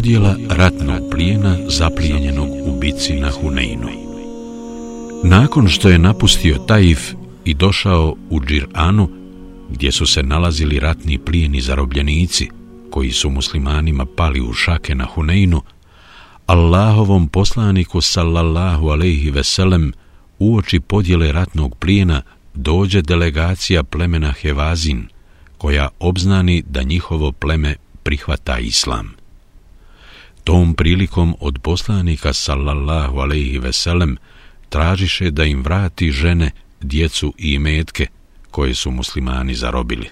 Podjela ratnog plijena zaplijenjenog u bici na Huneinu Nakon što je napustio Taif i došao u Džir'anu, gdje su se nalazili ratni plijeni zarobljenici, koji su muslimanima pali u šake na Huneinu, Allahovom poslaniku sallallahu alaihi veselem uoči podjele ratnog plijena dođe delegacija plemena Hevazin, koja obznani da njihovo pleme prihvata islam. Tom prilikom od poslanika sallallahu alaihi veselem tražiše da im vrati žene, djecu i metke koje su muslimani zarobili.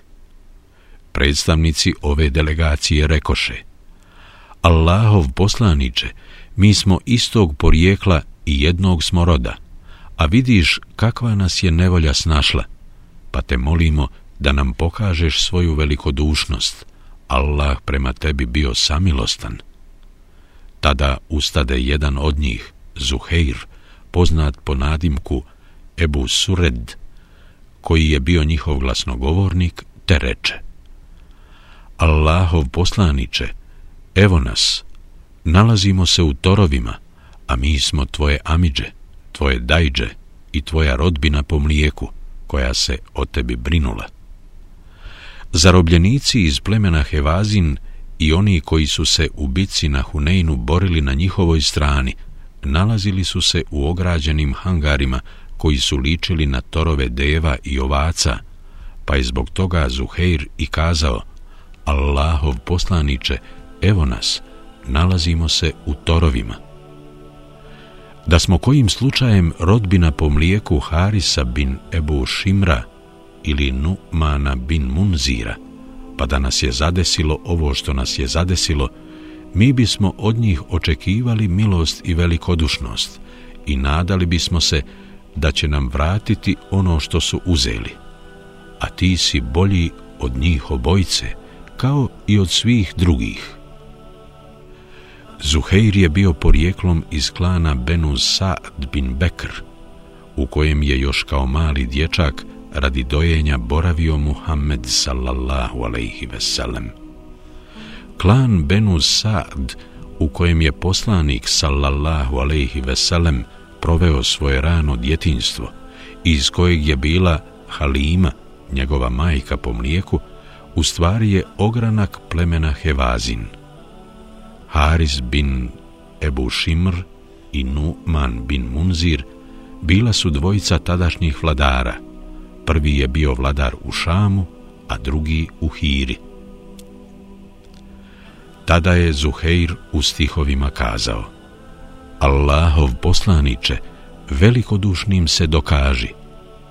Predstavnici ove delegacije rekoše Allahov poslaniče, mi smo istog porijekla i jednog smo roda, a vidiš kakva nas je nevolja snašla, pa te molimo da nam pokažeš svoju velikodušnost. Allah prema tebi bio samilostan. Tada ustade jedan od njih, Zuheir, poznat po nadimku Ebu Sured, koji je bio njihov glasnogovornik, te reče Allahov poslaniče, evo nas, nalazimo se u torovima, a mi smo tvoje amidže, tvoje dajđe i tvoja rodbina po mlijeku, koja se o tebi brinula. Zarobljenici iz plemena Hevazin i oni koji su se u bici na Huneinu borili na njihovoj strani, nalazili su se u ograđenim hangarima koji su ličili na torove deva i ovaca, pa je zbog toga Zuheir i kazao Allahov poslaniče, evo nas, nalazimo se u torovima. Da smo kojim slučajem rodbina po mlijeku Harisa bin Ebu Šimra ili Numana bin Munzira, pa da nas je zadesilo ovo što nas je zadesilo, mi bismo od njih očekivali milost i velikodušnost i nadali bismo se da će nam vratiti ono što su uzeli. A ti si bolji od njih obojice, kao i od svih drugih. Zuheir je bio porijeklom iz klana Benu Sa'd bin Bekr, u kojem je još kao mali dječak radi dojenja boravio Muhammed sallallahu alaihi veselem. Klan Benu Sa'd, u kojem je poslanik sallallahu alaihi veselem proveo svoje rano djetinstvo, iz kojeg je bila Halima, njegova majka po mlijeku, u stvari je ogranak plemena Hevazin. Haris bin Ebu Šimr i Numan bin Munzir bila su dvojica tadašnjih vladara. Prvi je bio vladar u Šamu, a drugi u Hiri. Tada je Zuheir u stihovima kazao Allahov poslaniče, velikodušnim se dokaži,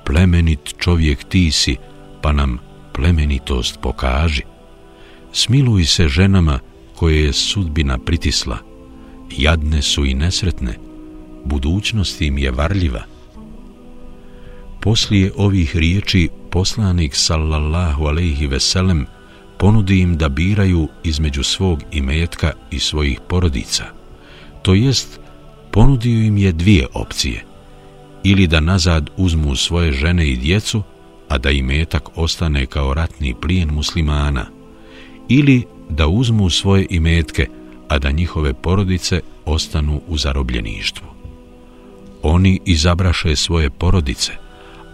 plemenit čovjek ti si, pa nam plemenitost pokaži. Smiluj se ženama koje je sudbina pritisla, jadne su i nesretne, budućnost im je varljiva. Poslije ovih riječi poslanik sallallahu alejhi ve sellem ponudi im da biraju između svog imetka i svojih porodica. To jest, ponudio im je dvije opcije. Ili da nazad uzmu svoje žene i djecu, a da imetak ostane kao ratni plijen muslimana. Ili da uzmu svoje imetke, a da njihove porodice ostanu u zarobljeništvu. Oni izabraše svoje porodice,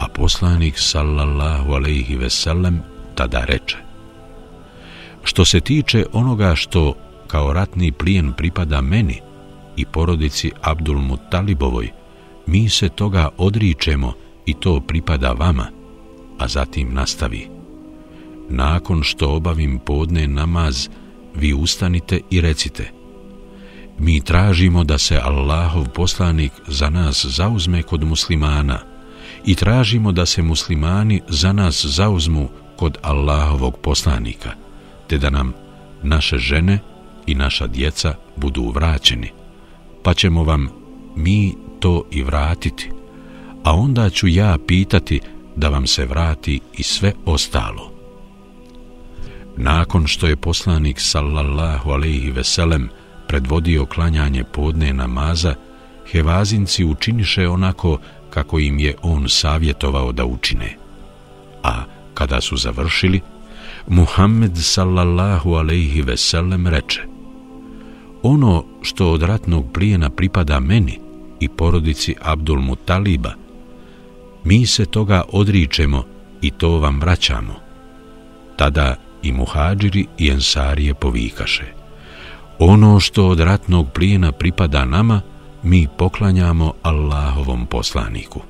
a poslanik sallallahu alejhi ve sellem tada reče: Što se tiče onoga što kao ratni plijen pripada meni i porodici Abdul Muttalibovoj, mi se toga odričemo i to pripada vama, a zatim nastavi. Nakon što obavim podne namaz, vi ustanite i recite Mi tražimo da se Allahov poslanik za nas zauzme kod muslimana i tražimo da se muslimani za nas zauzmu kod Allahovog poslanika – te da nam naše žene i naša djeca budu vraćeni, pa ćemo vam mi to i vratiti, a onda ću ja pitati da vam se vrati i sve ostalo. Nakon što je poslanik sallallahu alaihi veselem predvodio klanjanje podne namaza, hevazinci učiniše onako kako im je on savjetovao da učine. A kada su završili, Muhammed sallallahu alaihi ve sellem reče ono što od ratnog plijena pripada meni i porodici Abdul Mutaliba, mi se toga odričemo i to vam vraćamo. Tada i muhađiri i ensarije povikaše. Ono što od ratnog plijena pripada nama, mi poklanjamo Allahovom poslaniku.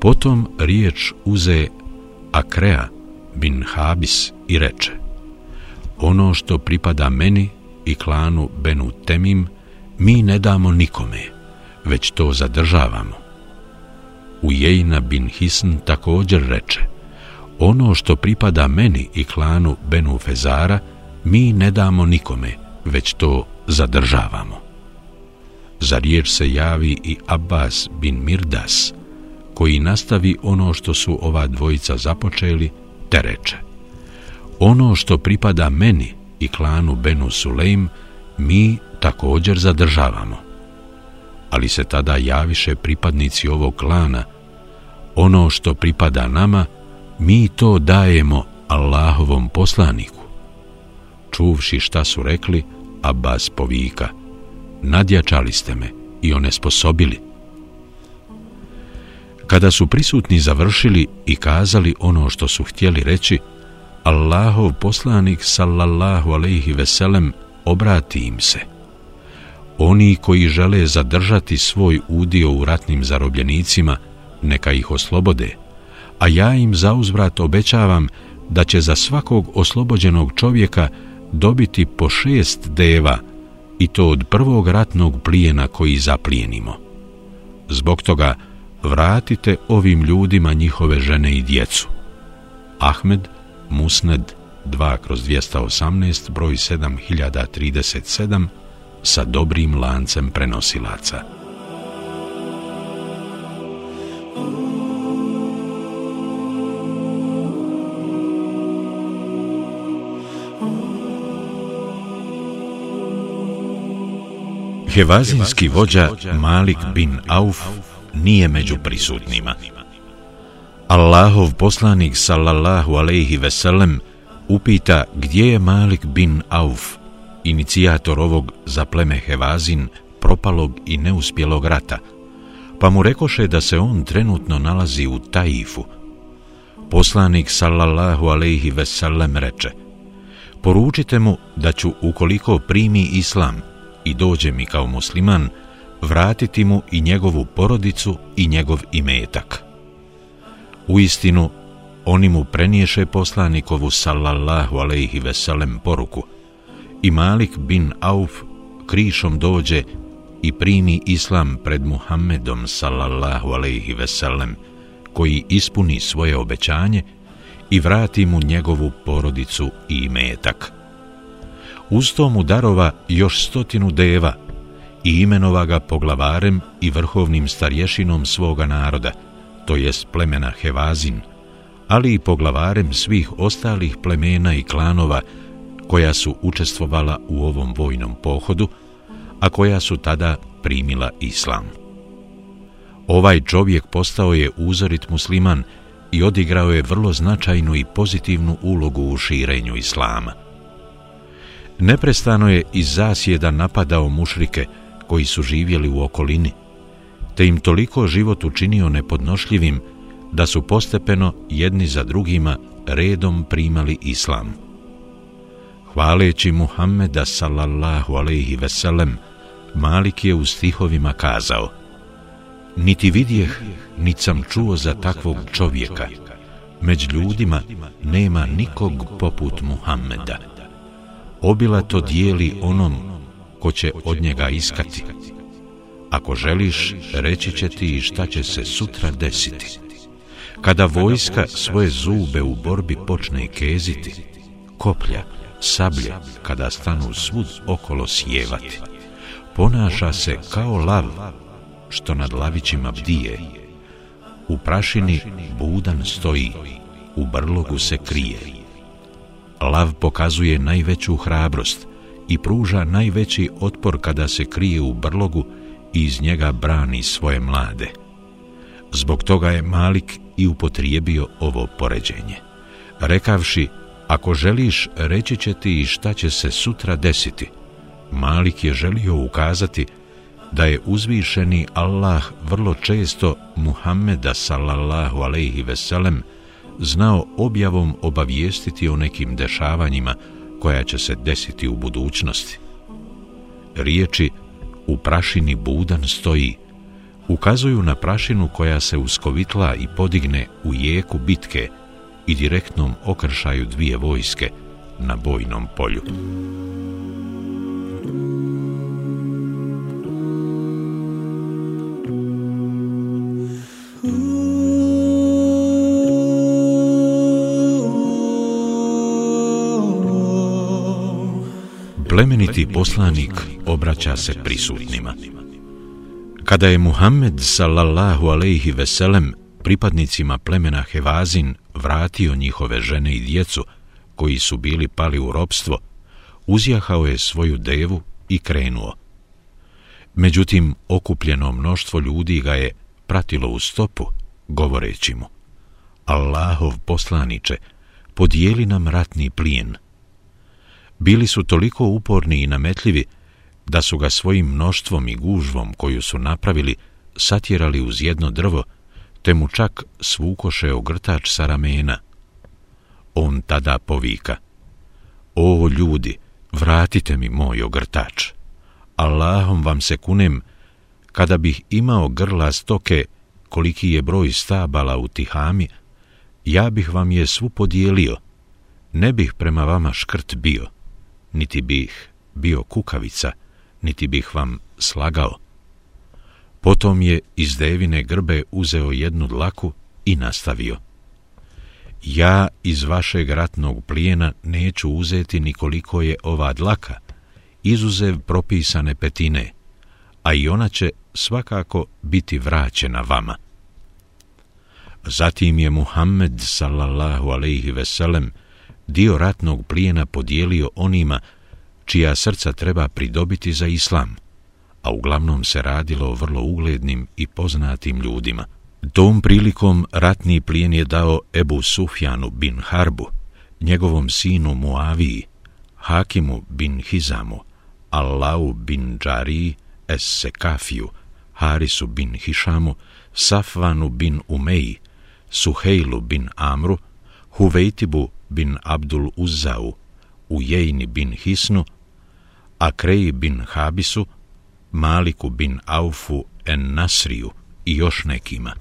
Potom riječ uze Akrea bin Habis i reče Ono što pripada meni i klanu Benu Temim, mi ne damo nikome, već to zadržavamo. Ujejna bin Hisn također reče Ono što pripada meni i klanu Benu Fezara, mi ne damo nikome, već to zadržavamo. Za riječ se javi i Abbas bin Mirdas, koji nastavi ono što su ova dvojica započeli, te reče Ono što pripada meni i klanu Benu Sulejm, mi također zadržavamo. Ali se tada javiše pripadnici ovog klana, ono što pripada nama, mi to dajemo Allahovom poslaniku. Čuvši šta su rekli, Abbas povika, nadjačali ste me i one sposobili. Kada su prisutni završili i kazali ono što su htjeli reći, Allahov poslanik sallallahu alejhi ve sellem obrati im se. Oni koji žele zadržati svoj udio u ratnim zarobljenicima, neka ih oslobode, a ja im za uzvrat obećavam da će za svakog oslobođenog čovjeka dobiti po šest deva i to od prvog ratnog plijena koji zaplijenimo. Zbog toga vratite ovim ljudima njihove žene i djecu. Ahmed Musned 2 kroz 218 broj 7037 sa dobrim lancem prenosilaca. Hevazinski vođa Malik bin Auf nije među prisutnima. Allahov poslanik sallallahu alejhi ve sellem upita gdje je Malik bin Auf, inicijator ovog za pleme Hevazin propalog i neuspjelog rata, pa mu rekoše da se on trenutno nalazi u Taifu. Poslanik sallallahu alejhi ve sellem reče: Poručite mu da ću ukoliko primi islam i dođe mi kao musliman, vratiti mu i njegovu porodicu i njegov imetak. U istinu, oni mu preniješe poslanikovu sallallahu alaihi veselem poruku i Malik bin Auf krišom dođe i primi islam pred Muhammedom sallallahu alaihi veselem koji ispuni svoje obećanje i vrati mu njegovu porodicu i imetak. Uz to mu darova još stotinu deva i imenova ga poglavarem i vrhovnim starješinom svoga naroda, to jest plemena Hevazin, ali i poglavarem svih ostalih plemena i klanova koja su učestvovala u ovom vojnom pohodu, a koja su tada primila islam. Ovaj čovjek postao je uzorit musliman i odigrao je vrlo značajnu i pozitivnu ulogu u širenju islama. Neprestano je iz zasjeda napadao mušrike koji su živjeli u okolini, te im toliko život učinio nepodnošljivim da su postepeno jedni za drugima redom primali islam. Hvaleći Muhammeda sallallahu alaihi veselem, Malik je u stihovima kazao Niti vidjeh, nit sam čuo za takvog čovjeka. Među ljudima nema nikog poput Muhammeda obilato dijeli onom ko će od njega iskati. Ako želiš, reći će ti šta će se sutra desiti. Kada vojska svoje zube u borbi počne keziti, koplja, sablje, kada stanu svud okolo sjevati, ponaša se kao lav što nad lavićima bdije. U prašini budan stoji, u brlogu se krije. Lav pokazuje najveću hrabrost i pruža najveći otpor kada se krije u brlogu i iz njega brani svoje mlade. Zbog toga je Malik i upotrijebio ovo poređenje. Rekavši, ako želiš, reći će ti šta će se sutra desiti. Malik je želio ukazati da je uzvišeni Allah vrlo često Muhammeda sallallahu alejhi ve sellem znao objavom obavijestiti o nekim dešavanjima koja će se desiti u budućnosti. Riječi u prašini budan stoji ukazuju na prašinu koja se uskovitla i podigne u jeku bitke i direktnom okršaju dvije vojske na bojnom polju. Plemeniti poslanik obraća se prisutnima. Kada je Muhammed sallallahu alejhi ve sellem pripadnicima plemena Hevazin vratio njihove žene i djecu koji su bili pali u ropstvo, uzjahao je svoju devu i krenuo. Međutim, okupljeno mnoštvo ljudi ga je pratilo u stopu, govoreći mu Allahov poslaniče, podijeli nam ratni plijen. Bili su toliko uporni i nametljivi da su ga svojim mnoštvom i gužvom koju su napravili satjerali uz jedno drvo, te mu čak svukoše ogrtač sa ramena. On tada povika, O ljudi, vratite mi moj ogrtač. Allahom vam se kunem, kada bih imao grla stoke koliki je broj stabala u tihami, ja bih vam je svu podijelio, ne bih prema vama škrt bio, niti bih bio kukavica, niti bih vam slagao. Potom je iz devine grbe uzeo jednu dlaku i nastavio. Ja iz vašeg ratnog plijena neću uzeti nikoliko je ova dlaka, izuzev propisane petine, a i ona će svakako biti vraćena vama. Zatim je Muhammed sallallahu alejhi ve sellem dio ratnog plijena podijelio onima čija srca treba pridobiti za islam, a uglavnom se radilo o vrlo uglednim i poznatim ljudima. Tom prilikom ratni plijen je dao Ebu Sufjanu bin Harbu, njegovom sinu Muaviji, Hakimu bin Hizamu, Allahu bin Džari, Es Sekafiju, Harisu bin Hišamu, Safvanu bin Umeji, Suhejlu bin Amru, Huvejtibu bin Abdul Uzzau, Ujejni bin Hisnu, Akreji bin Habisu, Maliku bin Aufu en Nasriju i još nekima.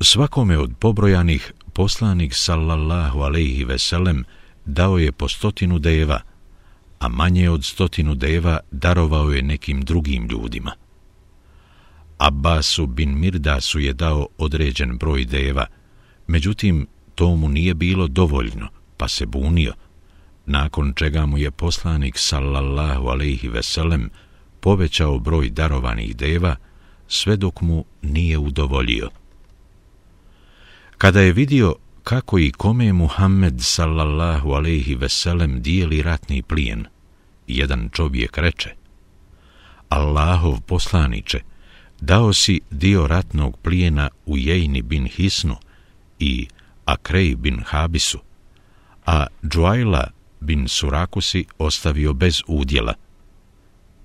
Svakome od pobrojanih poslanik sallallahu alejhi ve sellem dao je po stotinu deva, a manje od stotinu deva darovao je nekim drugim ljudima. Abbasu bin Mirdasu je dao određen broj deva, međutim, to mu nije bilo dovoljno, pa se bunio, nakon čega mu je poslanik sallallahu alaihi ve sellem povećao broj darovanih deva sve dok mu nije udovoljio. Kada je vidio kako i kome Muhammed sallallahu alaihi ve sellem dijeli ratni plijen, jedan čovjek reče: Allahov poslanice, dao si dio ratnog plijena u Jejni bin Hisnu i Akrej bin Habisu, a Džuajla bin Surakusi ostavio bez udjela.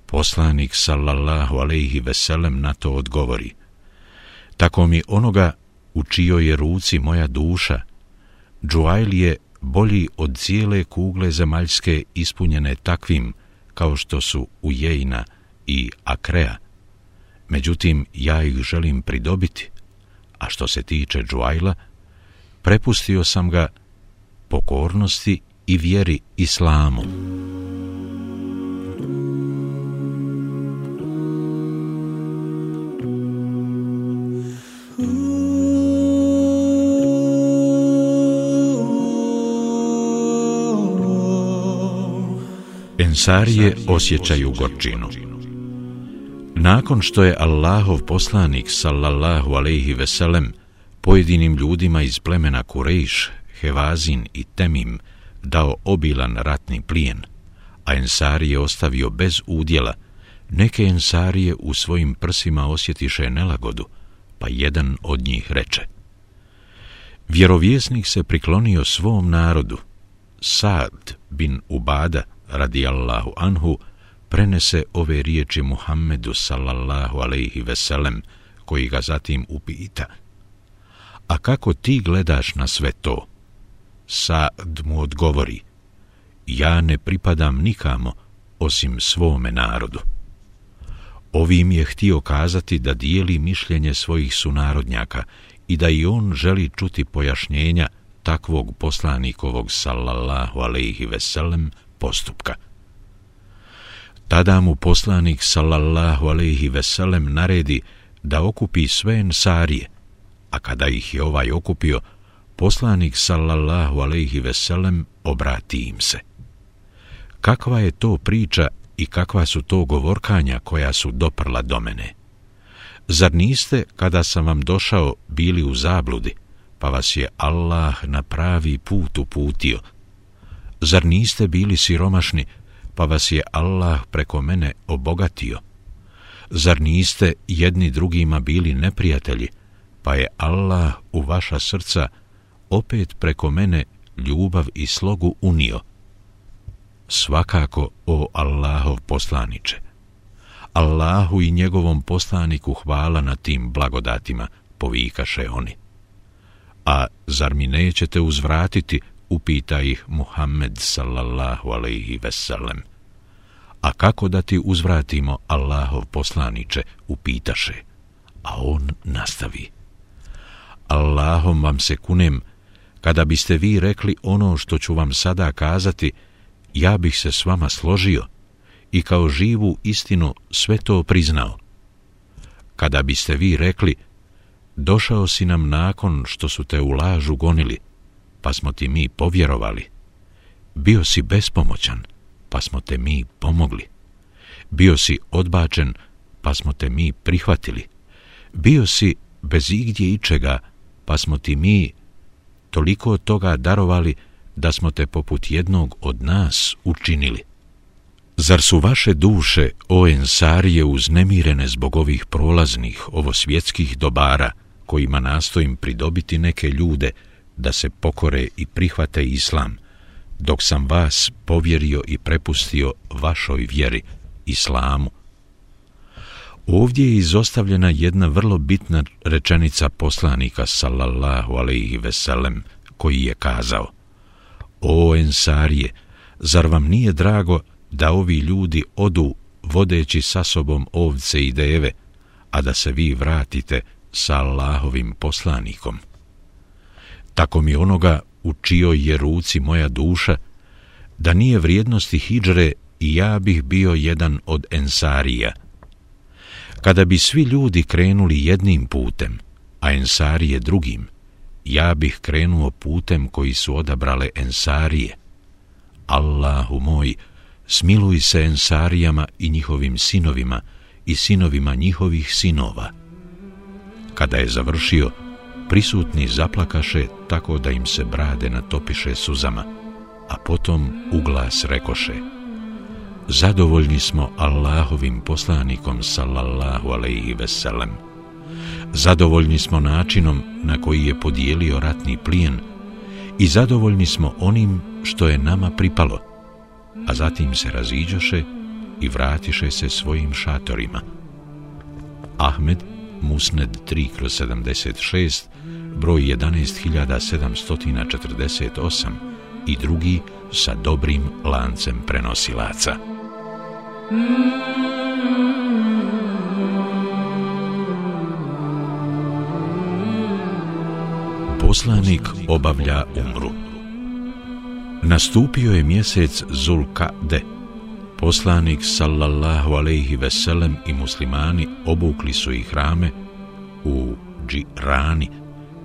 Poslanik sallallahu alejhi ve sellem na to odgovori: Tako mi onoga u čijoj je ruci moja duša, Džuajl je bolji od cijele kugle zemaljske ispunjene takvim kao što su Ujejna i Akrea. Međutim, ja ih želim pridobiti, a što se tiče Džuajla, prepustio sam ga pokornosti i vjeri islamu. Ensarije osjećaju gorčinu. Nakon što je Allahov poslanik sallallahu alejhi ve sellem pojedinim ljudima iz plemena Kurejš, Hevazin i Temim dao obilan ratni plijen, a Ensarije ostavio bez udjela, neke Ensarije u svojim prsima osjetiše nelagodu, pa jedan od njih reče. Vjerovjesnik se priklonio svom narodu, Sad bin Ubada, radijallahu anhu, prenese ove riječi Muhammedu sallallahu alaihi veselem, koji ga zatim upita. A kako ti gledaš na sve to? Sad mu odgovori, ja ne pripadam nikamo osim svome narodu. Ovim je htio kazati da dijeli mišljenje svojih sunarodnjaka i da i on želi čuti pojašnjenja takvog poslanikovog sallallahu alaihi veselem postupka. Tada mu poslanik sallallahu alaihi veselem naredi da okupi sve ensarije, a kada ih je ovaj okupio, poslanik sallallahu alaihi veselem obrati im se. Kakva je to priča i kakva su to govorkanja koja su doprla do mene? Zar niste, kada sam vam došao, bili u zabludi, pa vas je Allah na pravi put uputio? Zar niste bili siromašni, pa vas je Allah preko mene obogatio? Zar niste jedni drugima bili neprijatelji, pa je Allah u vaša srca opet preko mene ljubav i slogu unio? Svakako, o Allahov poslaniče, Allahu i njegovom poslaniku hvala na tim blagodatima, povikaše oni. A zar mi nećete uzvratiti, upita ih Muhammed sallallahu alaihi veselem. A kako da ti uzvratimo Allahov poslaniče, upitaše. A on nastavi. Allahom vam se kunem, kada biste vi rekli ono što ću vam sada kazati, ja bih se s vama složio i kao živu istinu sve to priznao. Kada biste vi rekli, došao si nam nakon što su te u lažu gonili, pa smo ti mi povjerovali. Bio si bespomoćan, pa smo te mi pomogli. Bio si odbačen, pa smo te mi prihvatili. Bio si bez igdje ičega, pa smo ti mi toliko toga darovali da smo te poput jednog od nas učinili. Zar su vaše duše, o ensarije, uznemirene zbog ovih prolaznih, ovo svjetskih dobara, kojima nastojim pridobiti neke ljude da se pokore i prihvate islam, dok sam vas povjerio i prepustio vašoj vjeri, islamu? Ovdje je izostavljena jedna vrlo bitna rečenica poslanika, sallallahu alaihi veselem, koji je kazao O ensarije, zar vam nije drago da ovi ljudi odu vodeći sa sobom ovce i deve, a da se vi vratite sa Allahovim poslanikom? Tako mi onoga u čijoj je ruci moja duša, da nije vrijednosti hijdžre i ja bih bio jedan od ensarija. Kada bi svi ljudi krenuli jednim putem, a ensarije drugim, ja bih krenuo putem koji su odabrale ensarije. Allahu moj, smiluj se ensarijama i njihovim sinovima i sinovima njihovih sinova. Kada je završio, prisutni zaplakaše tako da im se brade natopiše suzama, a potom uglas rekoše Zadovoljni smo Allahovim poslanikom sallallahu alaihi veselem. Zadovoljni smo načinom na koji je podijelio ratni plijen i zadovoljni smo onim što je nama pripalo, a zatim se raziđoše i vratiše se svojim šatorima. Ahmed, Musned 3 kroz 76, broj 11748 i drugi sa dobrim lancem prenosilaca. Poslanik obavlja umru. Nastupio je mjesec Zulkade. Poslanik sallallahu alejhi ve sellem i muslimani obukli su ih rame u džirani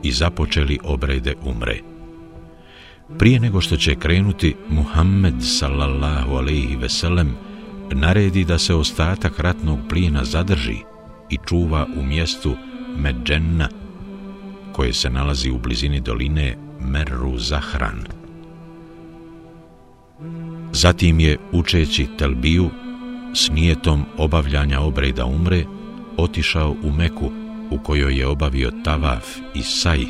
i započeli obrede umre. Prije nego što će krenuti, Muhammed sallallahu alejhi ve sellem naredi da se ostatak ratnog plina zadrži i čuva u mjestu Medženna, koje se nalazi u blizini doline Merru Zahran. Zatim je, učeći Telbiju, s nijetom obavljanja obreda umre, otišao u Meku, u kojoj je obavio Tavaf i Saj,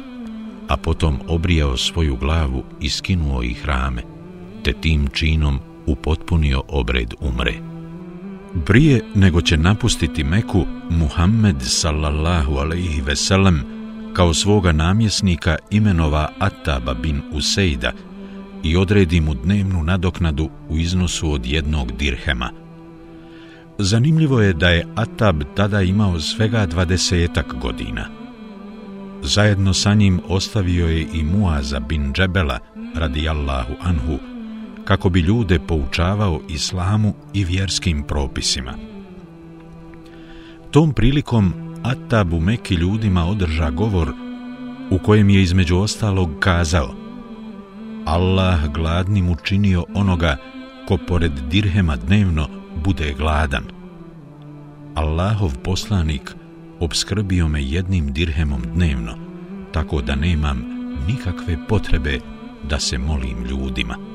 a potom obrijao svoju glavu i skinuo ih rame, te tim činom upotpunio obred umre. Prije nego će napustiti Meku, Muhammed sallallahu alaihi veselem kao svoga namjesnika imenova Ataba bin Usejda i odredi mu dnevnu nadoknadu u iznosu od jednog dirhema. Zanimljivo je da je Atab tada imao svega dvadesetak godina. Zajedno sa njim ostavio je i Muaza bin Džebela, radijallahu anhu, kako bi ljude poučavao islamu i vjerskim propisima. Tom prilikom Atab u Meki ljudima održa govor u kojem je između ostalog kazao Allah gladnim učinio onoga ko pored dirhema dnevno bude gladan. Allahov poslanik obskrbio me jednim dirhemom dnevno, tako da nemam nikakve potrebe da se molim ljudima.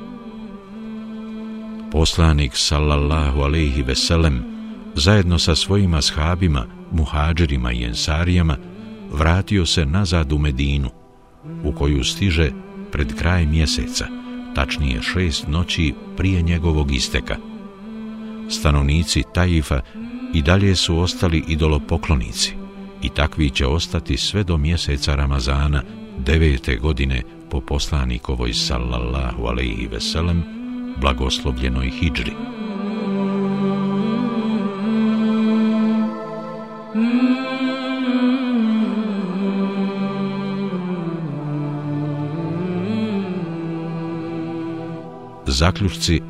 Poslanik sallallahu alejhi ve sellem zajedno sa svojim ashabima, muhadžirima i ensarijama vratio se nazad u Medinu, u koju stiže pred kraj mjeseca, tačnije šest noći prije njegovog isteka. Stanovnici Tajifa i dalje su ostali idolopoklonici i takvi će ostati sve do mjeseca Ramazana devete godine po poslanikovoj sallallahu alaihi veselem blagoslovljenoj hijđri. Zaključci,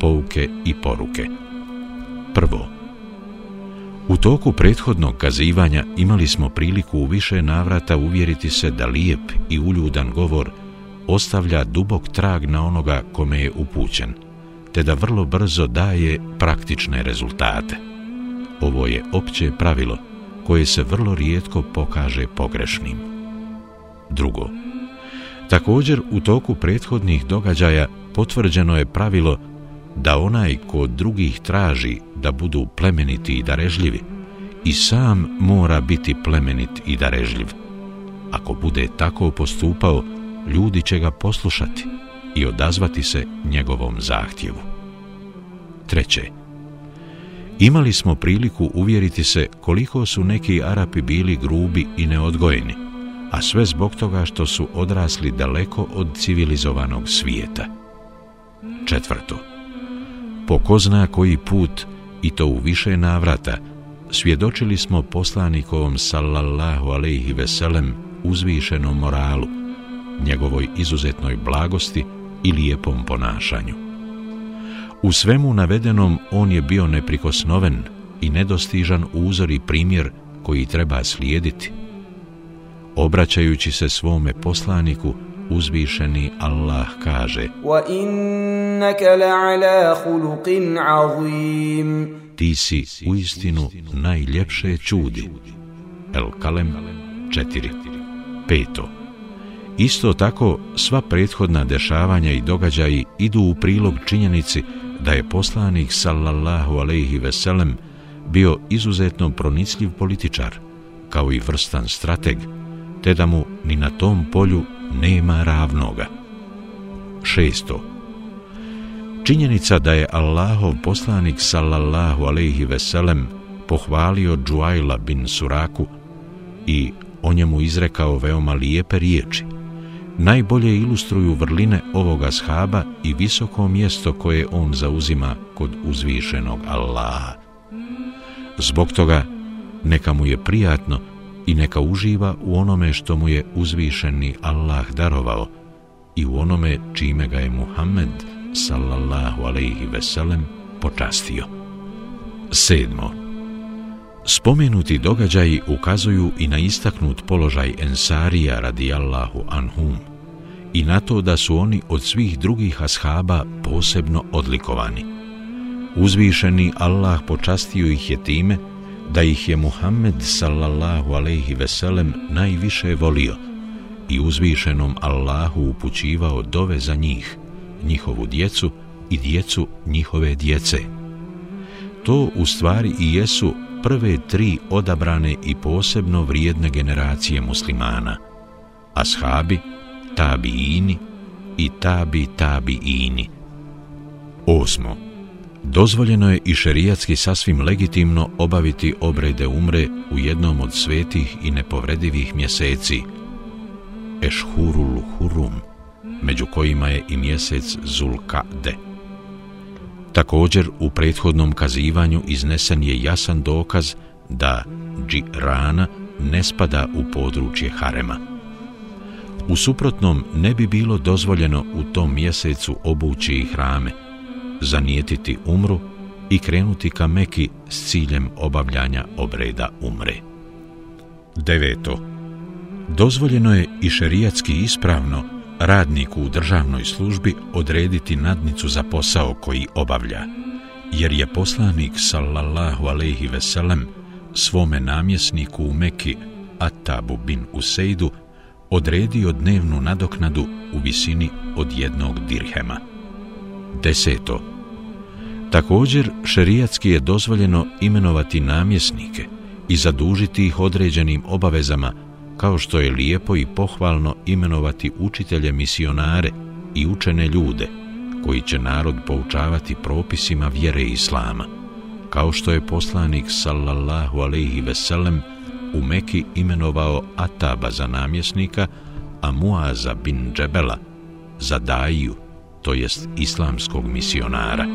pouke i poruke. Prvo, U toku prethodnog kazivanja imali smo priliku u više navrata uvjeriti se da lijep i uljudan govor ostavlja dubok trag na onoga kome je upućen, te da vrlo brzo daje praktične rezultate. Ovo je opće pravilo koje se vrlo rijetko pokaže pogrešnim. Drugo, također u toku prethodnih događaja potvrđeno je pravilo da onaj ko drugih traži da budu plemeniti i darežljivi, i sam mora biti plemenit i darežljiv. Ako bude tako postupao, ljudi će ga poslušati i odazvati se njegovom zahtjevu. Treće, imali smo priliku uvjeriti se koliko su neki Arapi bili grubi i neodgojeni, a sve zbog toga što su odrasli daleko od civilizovanog svijeta. Četvrto, po ko zna koji put i to u više navrata svjedočili smo poslanikovom sallallahu alejhi ve sellem uzvišenom moralu njegovoj izuzetnoj blagosti i lijepom ponašanju. U svemu navedenom on je bio neprikosnoven i nedostižan uzor i primjer koji treba slijediti. Obraćajući se svome poslaniku uzvišeni Allah kaže Ti si u istinu najljepše čudi. El Kalem 4 Peto Isto tako sva prethodna dešavanja i događaji idu u prilog činjenici da je poslanik sallallahu alejhi ve sellem bio izuzetno pronicljiv političar kao i vrstan strateg te da mu ni na tom polju nema ravnoga. Šesto. Činjenica da je Allahov poslanik sallallahu alejhi ve sellem pohvalio Džuajla bin Suraku i o njemu izrekao veoma lijepe riječi, najbolje ilustruju vrline ovoga shaba i visoko mjesto koje on zauzima kod uzvišenog Allaha. Zbog toga, neka mu je prijatno i neka uživa u onome što mu je uzvišeni Allah darovao i u onome čime ga je Muhammed sallallahu alaihi veselem počastio. Sedmo. Spomenuti događaji ukazuju i na istaknut položaj Ensarija radijallahu anhum i na to da su oni od svih drugih ashaba posebno odlikovani. Uzvišeni Allah počastio ih je time da ih je Muhammed sallallahu alejhi ve sellem najviše volio i uzvišenom Allahu upućivao dove za njih, njihovu djecu i djecu njihove djece. To u stvari i jesu prve tri odabrane i posebno vrijedne generacije muslimana. Ashabi, tabiini i tabi tabiini. Osmo. Dozvoljeno je i šerijatski sasvim legitimno obaviti obrede umre u jednom od svetih i nepovredivih mjeseci, Ešhurul Hurum, među kojima je i mjesec Zulkade. Također, u prethodnom kazivanju iznesen je jasan dokaz da Džirana ne spada u područje Harema. U suprotnom, ne bi bilo dozvoljeno u tom mjesecu obući i hrame, zanijetiti umru i krenuti ka Meki s ciljem obavljanja obreda umre. Deveto. Dozvoljeno je i šerijatski ispravno radniku u državnoj službi odrediti nadnicu za posao koji obavlja, jer je poslanik sallallahu alaihi veselem svome namjesniku u Meki, Atabu bin Useidu, odredio dnevnu nadoknadu u visini od jednog dirhema. Deseto. Također, šerijatski je dozvoljeno imenovati namjesnike i zadužiti ih određenim obavezama, kao što je lijepo i pohvalno imenovati učitelje misionare i učene ljude, koji će narod poučavati propisima vjere Islama, kao što je poslanik sallallahu alaihi veselem u Meki imenovao Ataba za namjesnika, a Muaza bin Džebela za Daju, to jest islamskog misionara.